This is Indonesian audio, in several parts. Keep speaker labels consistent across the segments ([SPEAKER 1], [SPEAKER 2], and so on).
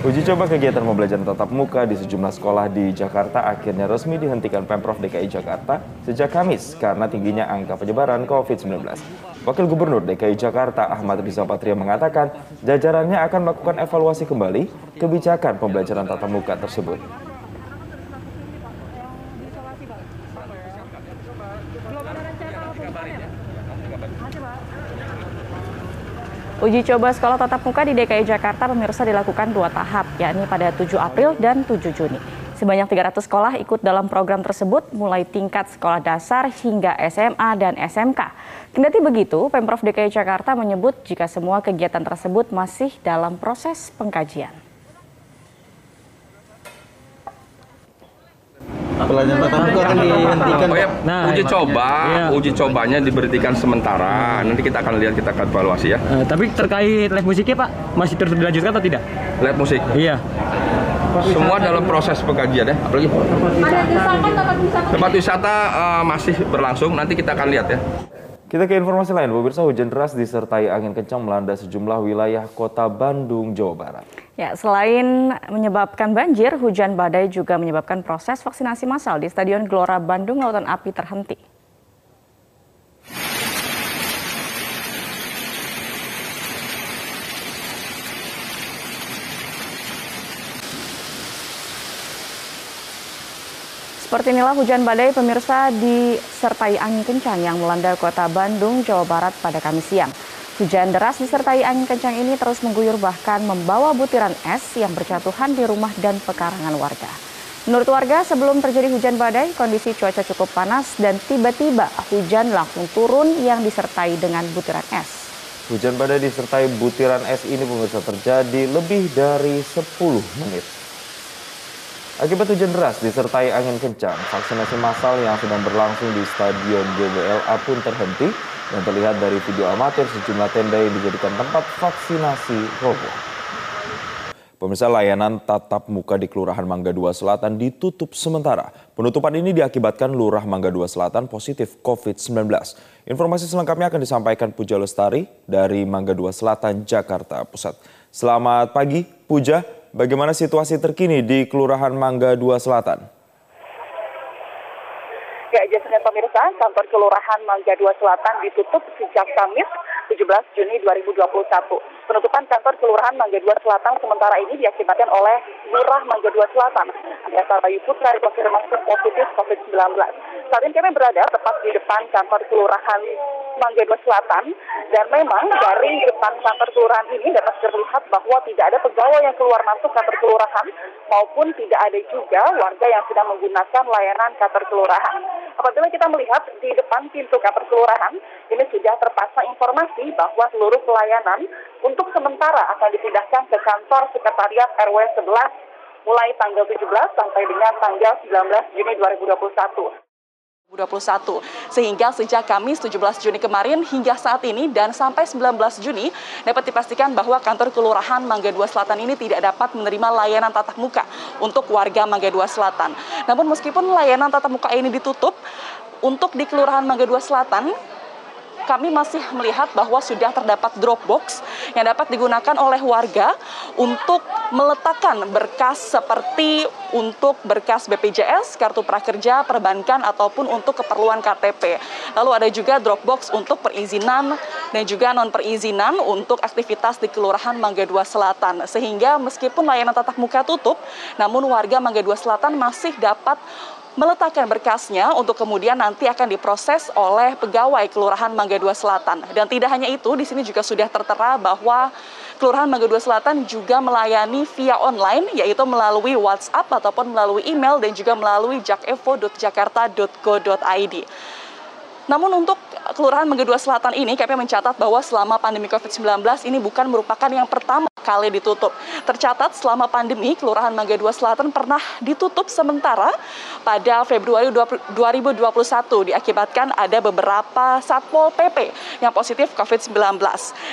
[SPEAKER 1] Uji coba kegiatan pembelajaran tatap muka di sejumlah sekolah di Jakarta akhirnya resmi dihentikan Pemprov DKI Jakarta sejak Kamis karena tingginya angka penyebaran COVID-19. Wakil Gubernur DKI Jakarta Ahmad Riza Patria mengatakan jajarannya akan melakukan evaluasi kembali kebijakan pembelajaran tatap muka tersebut.
[SPEAKER 2] Uji coba sekolah tatap muka di DKI Jakarta pemirsa dilakukan dua tahap, yakni pada 7 April dan 7 Juni. Sebanyak 300 sekolah ikut dalam program tersebut, mulai tingkat sekolah dasar hingga SMA dan SMK. Kendati begitu, Pemprov DKI Jakarta menyebut jika semua kegiatan tersebut masih dalam proses pengkajian.
[SPEAKER 3] Pelajaran tatap muka akan dihentikan.
[SPEAKER 4] Oh ya,
[SPEAKER 5] Nah,
[SPEAKER 4] uji
[SPEAKER 5] makanya.
[SPEAKER 4] coba,
[SPEAKER 5] Iya.
[SPEAKER 4] uji cobanya diberhentikan sementara. Nanti kita akan lihat, kita akan evaluasi ya.
[SPEAKER 5] Eh, tapi terkait live musiknya Pak, masih terus dilanjutkan atau tidak?
[SPEAKER 4] Lihat musik.
[SPEAKER 5] Iya.
[SPEAKER 4] Semua dalam proses pengkajian ya. Apalagi tempat wisata eh, masih berlangsung. Nanti kita akan lihat ya.
[SPEAKER 1] Kita ke informasi lain, pemirsa hujan deras disertai angin kencang melanda sejumlah wilayah kota Bandung, Jawa Barat.
[SPEAKER 2] Ya, selain menyebabkan banjir, hujan badai juga menyebabkan proses vaksinasi massal di Stadion Gelora Bandung Lautan Api terhenti. Seperti inilah hujan badai pemirsa disertai angin kencang yang melanda kota Bandung, Jawa Barat pada Kamis siang. Hujan deras disertai angin kencang ini terus mengguyur bahkan membawa butiran es yang berjatuhan di rumah dan pekarangan warga. Menurut warga, sebelum terjadi hujan badai, kondisi cuaca cukup panas dan tiba-tiba hujan langsung turun yang disertai dengan butiran es.
[SPEAKER 1] Hujan badai disertai butiran es ini pemirsa terjadi lebih dari 10 menit. Akibat hujan deras disertai angin kencang, vaksinasi massal yang sedang berlangsung di Stadion GBLA pun terhenti dan terlihat dari video amatir sejumlah tenda yang dijadikan tempat vaksinasi roboh. Pemirsa layanan tatap muka di Kelurahan Mangga 2 Selatan ditutup sementara. Penutupan ini diakibatkan Lurah Mangga 2 Selatan positif COVID-19. Informasi selengkapnya akan disampaikan Puja Lestari dari Mangga 2 Selatan, Jakarta Pusat. Selamat pagi, Puja. Bagaimana situasi terkini di Kelurahan Mangga 2 Selatan?
[SPEAKER 6] Ya, Jason dan pemirsa, kantor Kelurahan Mangga 2 Selatan ditutup sejak Kamis 17 Juni 2021. Penutupan kantor Kelurahan Mangga 2 Selatan sementara ini diakibatkan oleh Lurah Mangga 2 Selatan. Andreasa Bayu Putra dikonfirmasi positif COVID-19. Saat ini kami berada tepat di depan kantor Kelurahan Mangga 2 Selatan dan memang dari depan kantor kelurahan ini dapat terlihat bahwa tidak ada pegawai yang keluar masuk kantor kelurahan maupun tidak ada juga warga yang sedang menggunakan layanan kantor kelurahan. Apabila kita melihat di depan pintu kantor kelurahan, ini sudah terpasang informasi bahwa seluruh pelayanan untuk sementara akan dipindahkan ke kantor sekretariat RW 11 mulai tanggal 17 sampai dengan tanggal 19 Juni 2021. 2021 sehingga sejak Kamis 17 Juni kemarin hingga saat ini dan sampai 19 Juni dapat dipastikan bahwa kantor kelurahan Mangga 2 Selatan ini tidak dapat menerima layanan tatap muka untuk warga Mangga 2 Selatan. Namun meskipun layanan tatap muka ini ditutup untuk di kelurahan Mangga 2 Selatan kami masih melihat bahwa sudah terdapat drop box yang dapat digunakan oleh warga untuk meletakkan berkas seperti untuk berkas BPJS, kartu prakerja, perbankan ataupun untuk keperluan KTP. Lalu ada juga drop box untuk perizinan dan juga non perizinan untuk aktivitas di Kelurahan Mangga 2 Selatan. Sehingga meskipun layanan tatap muka tutup, namun warga Mangga 2 Selatan masih dapat meletakkan berkasnya untuk kemudian nanti akan diproses oleh pegawai Kelurahan Mangga 2 Selatan. Dan tidak hanya itu, di sini juga sudah tertera bahwa Kelurahan Mangga 2 Selatan juga melayani via online, yaitu melalui WhatsApp ataupun melalui email dan juga melalui jakevo.jakarta.go.id. Namun untuk Kelurahan 2 Selatan ini kami mencatat bahwa selama pandemi COVID-19 ini bukan merupakan yang pertama kali ditutup. Tercatat selama pandemi Kelurahan 2 Selatan pernah ditutup sementara pada Februari 2021 diakibatkan ada beberapa Satpol PP yang positif COVID-19.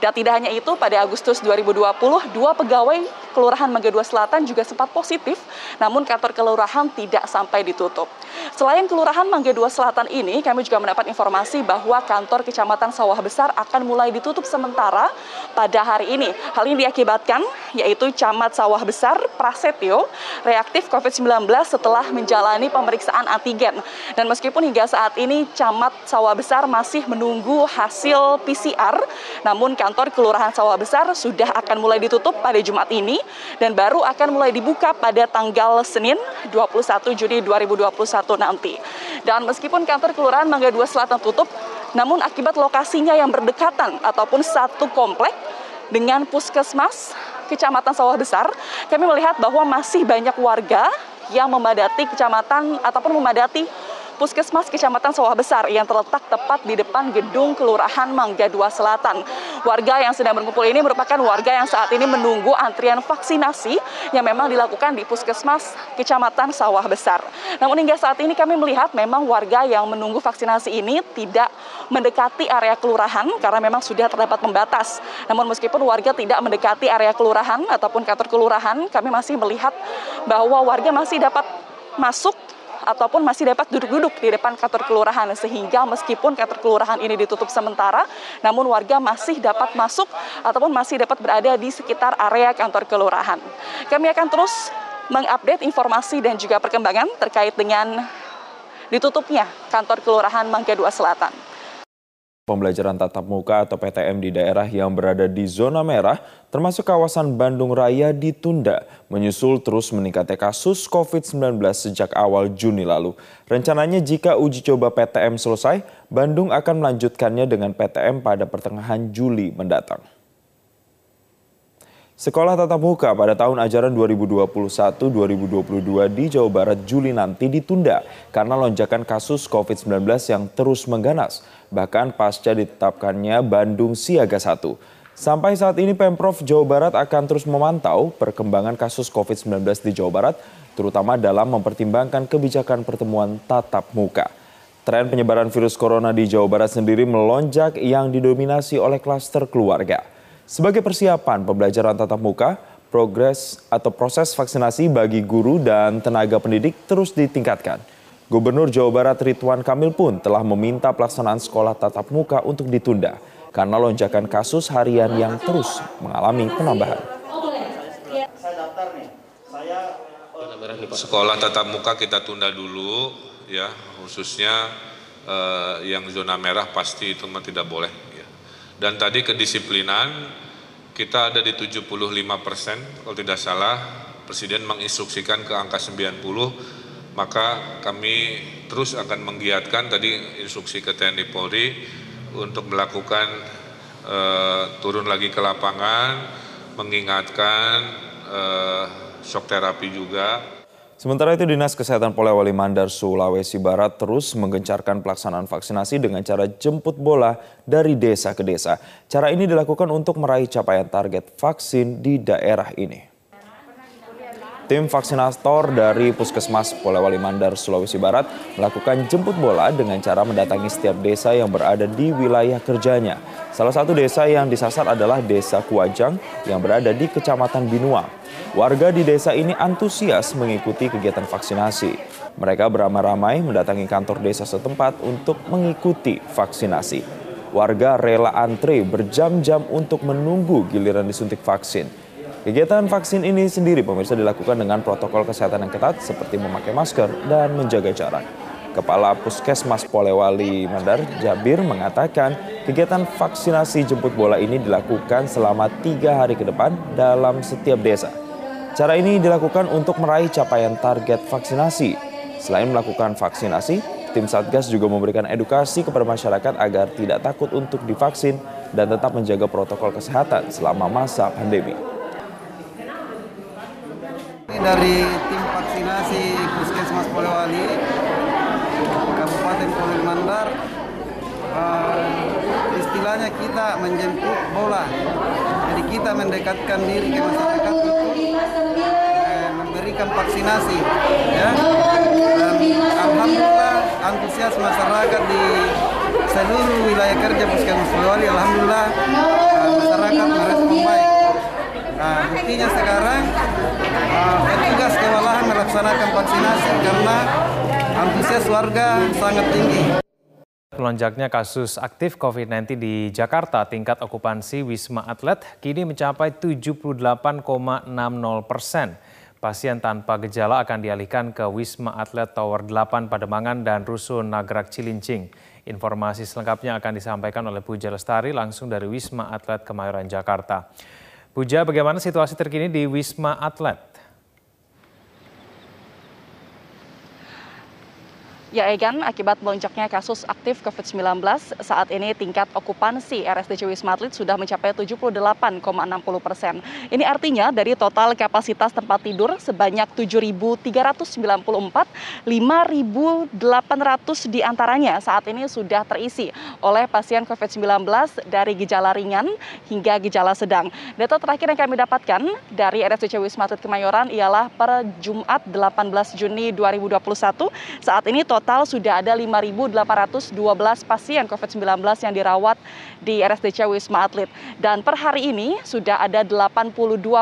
[SPEAKER 6] Dan tidak hanya itu pada Agustus 2020 dua pegawai Kelurahan 2 Selatan juga sempat positif namun kantor kelurahan tidak sampai ditutup. Selain Kelurahan 2 Selatan ini kami juga mendapat informasi bahwa kantor Kecamatan Sawah Besar akan mulai ditutup sementara pada hari ini. Hal ini diakibatkan yaitu Camat Sawah Besar Prasetyo reaktif COVID-19 setelah menjalani pemeriksaan antigen. Dan meskipun hingga saat ini Camat Sawah Besar masih menunggu hasil PCR, namun kantor Kelurahan Sawah Besar sudah akan mulai ditutup pada Jumat ini dan baru akan mulai dibuka pada tanggal Senin 21 Juni 2021 nanti. Dan meskipun kantor Kelurahan Mangga 2 Selatan tutup, namun akibat lokasinya yang berdekatan ataupun satu komplek dengan puskesmas Kecamatan Sawah Besar, kami melihat bahwa masih banyak warga yang memadati kecamatan ataupun memadati Puskesmas Kecamatan Sawah Besar yang terletak tepat di depan gedung Kelurahan Mangga Dua Selatan. Warga yang sedang berkumpul ini merupakan warga yang saat ini menunggu antrian vaksinasi yang memang dilakukan di Puskesmas Kecamatan Sawah Besar. Namun hingga saat ini kami melihat memang warga yang menunggu vaksinasi ini tidak mendekati area kelurahan karena memang sudah terdapat pembatas. Namun meskipun warga tidak mendekati area kelurahan ataupun kantor kelurahan, kami masih melihat bahwa warga masih dapat masuk ataupun masih dapat duduk-duduk di depan kantor kelurahan sehingga meskipun kantor kelurahan ini ditutup sementara namun warga masih dapat masuk ataupun masih dapat berada di sekitar area kantor kelurahan. Kami akan terus mengupdate informasi dan juga perkembangan terkait dengan ditutupnya kantor kelurahan Mangga Dua Selatan.
[SPEAKER 1] Pembelajaran tatap muka atau PTM di daerah yang berada di zona merah, termasuk kawasan Bandung Raya ditunda, menyusul terus meningkatnya kasus COVID-19 sejak awal Juni lalu. Rencananya jika uji coba PTM selesai, Bandung akan melanjutkannya dengan PTM pada pertengahan Juli mendatang. Sekolah tatap muka pada tahun ajaran 2021-2022 di Jawa Barat Juli nanti ditunda karena lonjakan kasus COVID-19 yang terus mengganas, bahkan pasca ditetapkannya Bandung Siaga 1. Sampai saat ini Pemprov Jawa Barat akan terus memantau perkembangan kasus COVID-19 di Jawa Barat, terutama dalam mempertimbangkan kebijakan pertemuan tatap muka. Tren penyebaran virus corona di Jawa Barat sendiri melonjak yang didominasi oleh klaster keluarga. Sebagai persiapan pembelajaran tatap muka, progres atau proses vaksinasi bagi guru dan tenaga pendidik terus ditingkatkan. Gubernur Jawa Barat Ridwan Kamil pun telah meminta pelaksanaan sekolah tatap muka untuk ditunda karena lonjakan kasus harian yang terus mengalami penambahan.
[SPEAKER 7] Sekolah tatap muka kita tunda dulu ya, khususnya eh, yang zona merah pasti itu tidak boleh ya. Dan tadi kedisiplinan kita ada di 75 persen, kalau tidak salah Presiden menginstruksikan ke angka 90, maka kami terus akan menggiatkan tadi instruksi ke TNI Polri untuk melakukan uh, turun lagi ke lapangan, mengingatkan uh, shock terapi juga.
[SPEAKER 1] Sementara itu Dinas Kesehatan Polewali Mandar Sulawesi Barat terus menggencarkan pelaksanaan vaksinasi dengan cara jemput bola dari desa ke desa. Cara ini dilakukan untuk meraih capaian target vaksin di daerah ini. Tim vaksinator dari Puskesmas Polewali Mandar, Sulawesi Barat melakukan jemput bola dengan cara mendatangi setiap desa yang berada di wilayah kerjanya. Salah satu desa yang disasar adalah Desa Kuajang yang berada di Kecamatan Binuang. Warga di desa ini antusias mengikuti kegiatan vaksinasi. Mereka beramai-ramai mendatangi kantor desa setempat untuk mengikuti vaksinasi. Warga rela antre berjam-jam untuk menunggu giliran disuntik vaksin. Kegiatan vaksin ini sendiri pemirsa dilakukan dengan protokol kesehatan yang ketat seperti memakai masker dan menjaga jarak. Kepala Puskesmas Polewali Mandar Jabir mengatakan kegiatan vaksinasi jemput bola ini dilakukan selama tiga hari ke depan dalam setiap desa. Cara ini dilakukan untuk meraih capaian target vaksinasi. Selain melakukan vaksinasi, tim Satgas juga memberikan edukasi kepada masyarakat agar tidak takut untuk divaksin dan tetap menjaga protokol kesehatan selama masa pandemi
[SPEAKER 8] dari tim vaksinasi Puskesmas Polewali Kabupaten Polewali Mandar. Uh, istilahnya kita menjemput bola. Jadi kita mendekatkan diri ke masyarakat untuk uh, memberikan vaksinasi ya. Dan alhamdulillah antusias masyarakat di seluruh wilayah kerja Puskesmas Polewali alhamdulillah uh, masyarakat merespon baik. Nah, buktinya sekarang melaksanakan vaksinasi karena antusias warga sangat tinggi.
[SPEAKER 9] Melonjaknya kasus aktif COVID-19 di Jakarta, tingkat okupansi Wisma Atlet kini mencapai 78,60 persen. Pasien tanpa gejala akan dialihkan ke Wisma Atlet Tower 8 Pademangan dan Rusun Nagrak Cilincing. Informasi selengkapnya akan disampaikan oleh Puja Lestari langsung dari Wisma Atlet Kemayoran, Jakarta. Puja, bagaimana situasi terkini di Wisma Atlet?
[SPEAKER 6] Ya Egan, akibat melonjaknya kasus aktif COVID-19, saat ini tingkat okupansi RSDC Wisma Atlet sudah mencapai 78,60 persen. Ini artinya dari total kapasitas tempat tidur sebanyak 7.394, 5.800 di antaranya saat ini sudah terisi oleh pasien COVID-19 dari gejala ringan hingga gejala sedang. Data terakhir yang kami dapatkan dari RSDC Wisma Atlet Kemayoran ialah per Jumat 18 Juni 2021, saat ini total total sudah ada 5.812 pasien COVID-19 yang dirawat di RSDC Wisma Atlet. Dan per hari ini sudah ada 82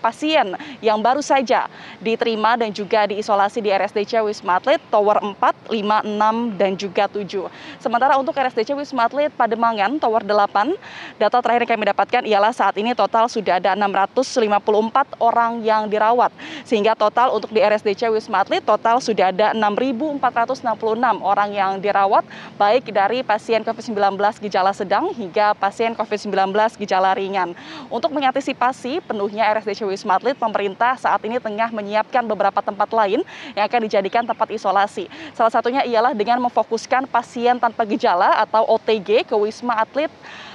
[SPEAKER 6] pasien yang baru saja diterima dan juga diisolasi di RSDC Wisma Atlet Tower 4, 5, 6, dan juga 7. Sementara untuk RSDC Wisma Atlet Pademangan Tower 8, data terakhir yang kami dapatkan ialah saat ini total sudah ada 654 orang yang dirawat. Sehingga total untuk di RSDC Wisma Atlet total sudah ada 6.466 orang yang dirawat baik dari pasien COVID-19 gejala sedang hingga pasien COVID-19 gejala ringan. Untuk mengantisipasi penuhnya RSDC Wisma Atlet, pemerintah saat ini tengah menyiapkan beberapa tempat lain yang akan dijadikan tempat isolasi. Salah satunya ialah dengan memfokuskan pasien tanpa gejala atau OTG ke Wisma Atlet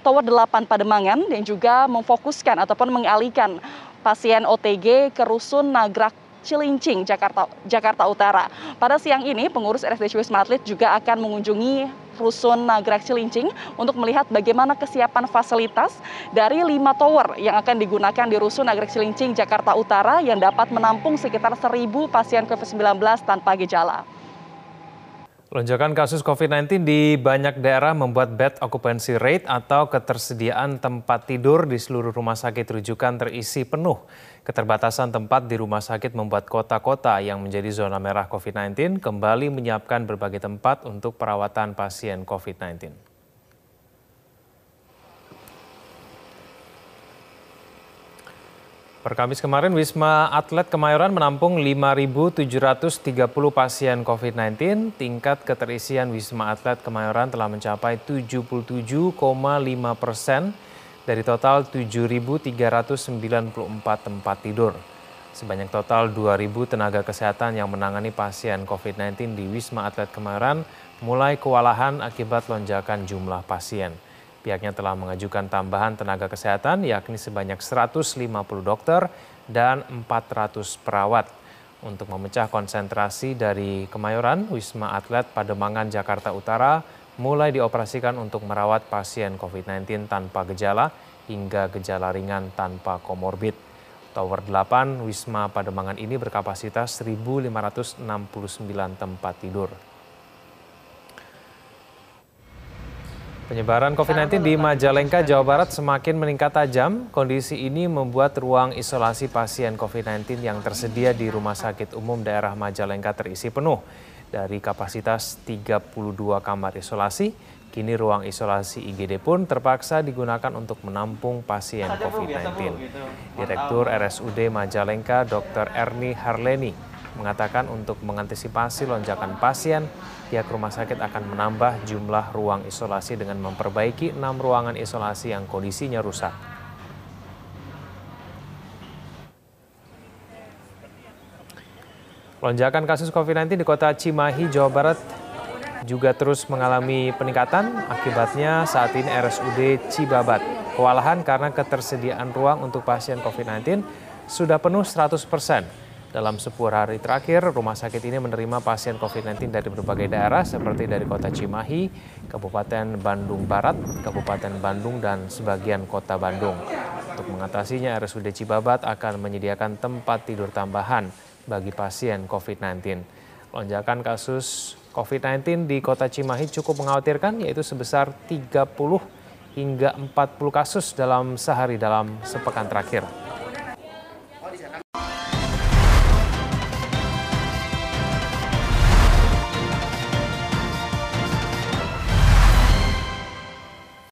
[SPEAKER 6] Tower 8 Pademangan dan juga memfokuskan ataupun mengalihkan pasien OTG ke Rusun Nagrak Cilincing, Jakarta, Utara. Pada siang ini, pengurus RSDC Wisma Atlet juga akan mengunjungi Rusun Nagrak Cilincing untuk melihat bagaimana kesiapan fasilitas dari lima tower yang akan digunakan di Rusun Nagrak Cilincing, Jakarta Utara yang dapat menampung sekitar 1.000 pasien COVID-19 tanpa gejala.
[SPEAKER 9] Lonjakan kasus COVID-19 di banyak daerah membuat bed occupancy rate atau ketersediaan tempat tidur di seluruh rumah sakit rujukan terisi penuh. Keterbatasan tempat di rumah sakit membuat kota-kota yang menjadi zona merah COVID-19 kembali menyiapkan berbagai tempat untuk perawatan pasien COVID-19. Per Kamis kemarin, Wisma Atlet Kemayoran menampung 5.730 pasien COVID-19. Tingkat keterisian Wisma Atlet Kemayoran telah mencapai 77,5 persen dari total 7.394 tempat tidur. Sebanyak total 2.000 tenaga kesehatan yang menangani pasien COVID-19 di Wisma Atlet Kemayoran mulai kewalahan akibat lonjakan jumlah pasien. Pihaknya telah mengajukan tambahan tenaga kesehatan yakni sebanyak 150 dokter dan 400 perawat. Untuk memecah konsentrasi dari Kemayoran, Wisma Atlet Pademangan Jakarta Utara mulai dioperasikan untuk merawat pasien COVID-19 tanpa gejala hingga gejala ringan tanpa komorbid. Tower 8 Wisma Pademangan ini berkapasitas 1.569 tempat tidur. Penyebaran COVID-19 di Majalengka, Jawa Barat semakin meningkat tajam. Kondisi ini membuat ruang isolasi pasien COVID-19 yang tersedia di Rumah Sakit Umum Daerah Majalengka terisi penuh. Dari kapasitas 32 kamar isolasi, kini ruang isolasi IGD pun terpaksa digunakan untuk menampung pasien COVID-19. Direktur RSUD Majalengka, Dr. Erni Harleni, mengatakan untuk mengantisipasi lonjakan pasien, pihak rumah sakit akan menambah jumlah ruang isolasi dengan memperbaiki enam ruangan isolasi yang kondisinya rusak. Lonjakan kasus COVID-19 di kota Cimahi, Jawa Barat juga terus mengalami peningkatan. Akibatnya saat ini RSUD Cibabat kewalahan karena ketersediaan ruang untuk pasien COVID-19 sudah penuh 100 persen. Dalam 10 hari terakhir, rumah sakit ini menerima pasien COVID-19 dari berbagai daerah seperti dari kota Cimahi, Kabupaten Bandung Barat, Kabupaten Bandung, dan sebagian kota Bandung. Untuk mengatasinya, RSUD Cibabat akan menyediakan tempat tidur tambahan bagi pasien COVID-19. Lonjakan kasus COVID-19 di kota Cimahi cukup mengkhawatirkan, yaitu sebesar 30 hingga 40 kasus dalam sehari dalam sepekan terakhir.